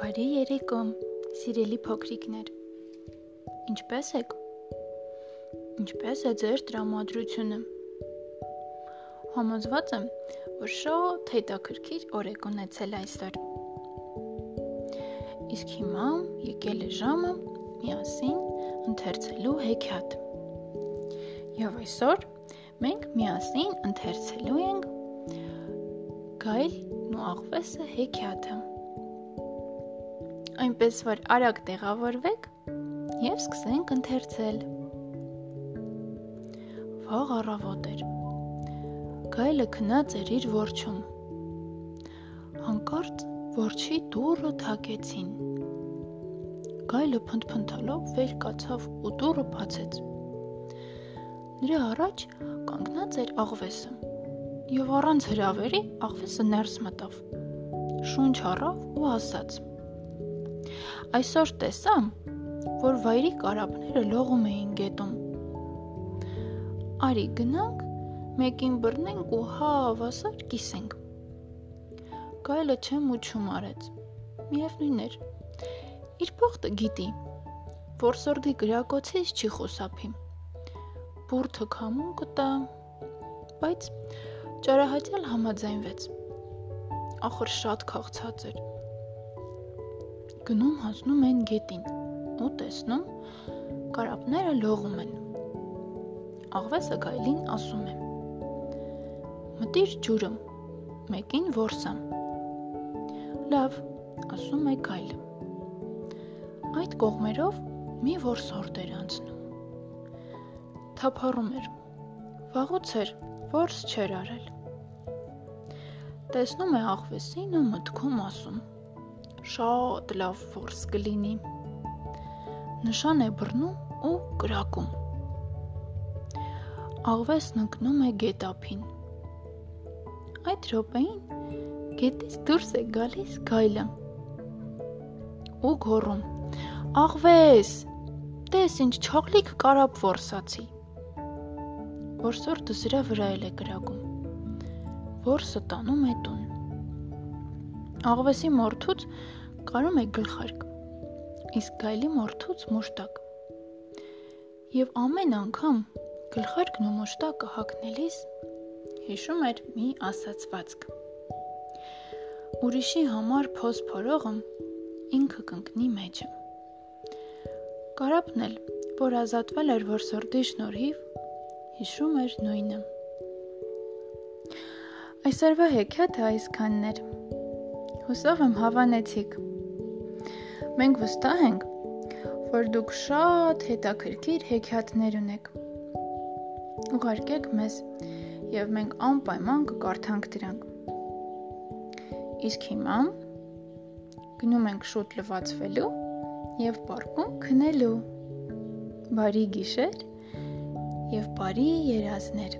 երեկո, սիրելի փոքրիկներ։ Ինչպե՞ս եք։ Ինչպե՞ս է ձեր տրամադրությունը։ Համոզված եմ, որ շատ հետաքրքիր օր եք ունեցել այսօր։ Իսկ հիմա եկել է ժամը միասին ընթերցելու հեքիաթ։ Եվ այսօր մենք միասին ընթերցելու ենք Գայլն ու աղվեսը հեքիաթը այնպես որ արագ տեղավորվեք եւ սկսենք ընթերցել։ Վաղ առավոտ էր։ Գայլը քնած էր իր որջում։ Հանկարծ որջի դուռը թակեցին։ Գայլը փնթփնթալով վեր կացավ ու դուռը բացեց։ Նրա առաջ կանգնած էր աղվեսը։ Եվ առանց հրավերի աղվեսը ներս մտավ։ Շունչ առավ ու ասաց. Այսօր տեսա, որ վայրի կարապները լողում էին գետում։ Արի գնանք, մեկին բռնենք ու հավասար կիսենք։ Գայլը չեմ ու չում արեց։ Միևնույն էր։ Իր փոխտը գիտի, որ սորդի գրակոցից չի խուսափի։ Բուրթը քամուն կտա, բայց ճարահատյալ համաձայնվեց։ Ախր շատ քաղցած էր գնում հասնում են գետին ու տեսնում կարապները լողում են։ Աղվեսը գայլին ասում է. Մտիր ջուրը, մեկին որսամ։ Լավ, ասում է գայլը։ Այդ կողմերով մի որսորդ էր անցնում։ Թափառում էր։ Վաղուց էր, որս չեր արել։ Տեսնում է աղվեսին ու մտքում ասում շատ լավ ֆորս կլինի։ Նշան է բռնում ու կրակում։ Աղվեսն ընկնում է գետափին։ Այդ րոպեին գետից դուրս է գալիս գայլը։ Ու գոռում. Աղվես, տես ինչ չաղլիկ կարապ որսացի։ Որսորդը սրա վրա էլ է կրակում։ Որսը տանում է տուն։ Աղվեսի մորթուց կարում է գլխարկ, իսկ գայլի մորթուց մուշտակ։ Եվ ամեն անգամ գլխարկն ու մուշտակը հագնելիս հիշում էր մի ասացվածք։ Ուրիշի համար փոս փորողը ինքը կընկնի մեջը։ Կարապն էլ, որ ազատվել էր որսորդի շնորհիվ, հիշում էր նույնը։ Այսօրվա հեքիաթը այսքանն էր։ Հուսով եմ հավանեցիք։ Մենք վստահ ենք, որ դուք շատ հետաքրքիր հեքիաթներ ունեք։ Ուղարկեք մեզ, եւ մենք անպայման կկարդանք դրանք։ Իսկ հիմա գնում ենք շուտ լվացվելու եւ պարկում քնելու։ Բարի գիշեր եւ բարի երազներ։